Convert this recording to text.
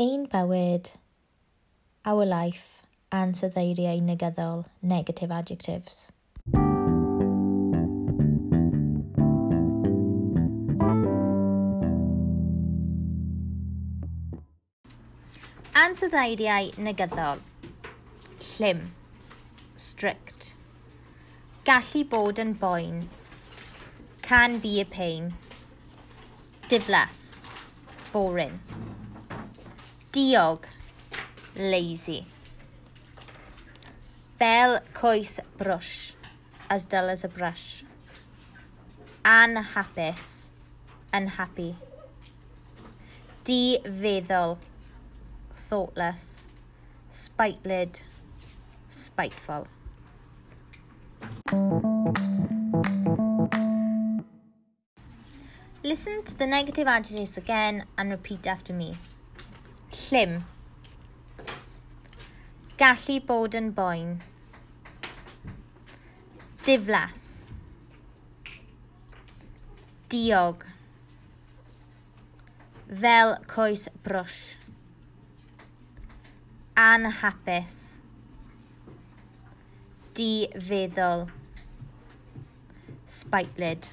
Ein bywyd, our life, and cyfeiriau negyddol, negative adjectives. Ansoddeiriau negyddol. Llym. Strict. Gallu bod yn boen. Can be a pain. Diflas. Boring. Diog. Lazy. Fel coes brush. As dull as a brush. Anhapus. Unhappy. Di-feddwl. Thoughtless. Spitelid. Spiteful. Listen to the negative adjectives again and repeat after me. Llym. Gallu bod yn boen. Diflas. Diog. Fel coes brwsh. Anhapus. Di feddwl. Spitelid.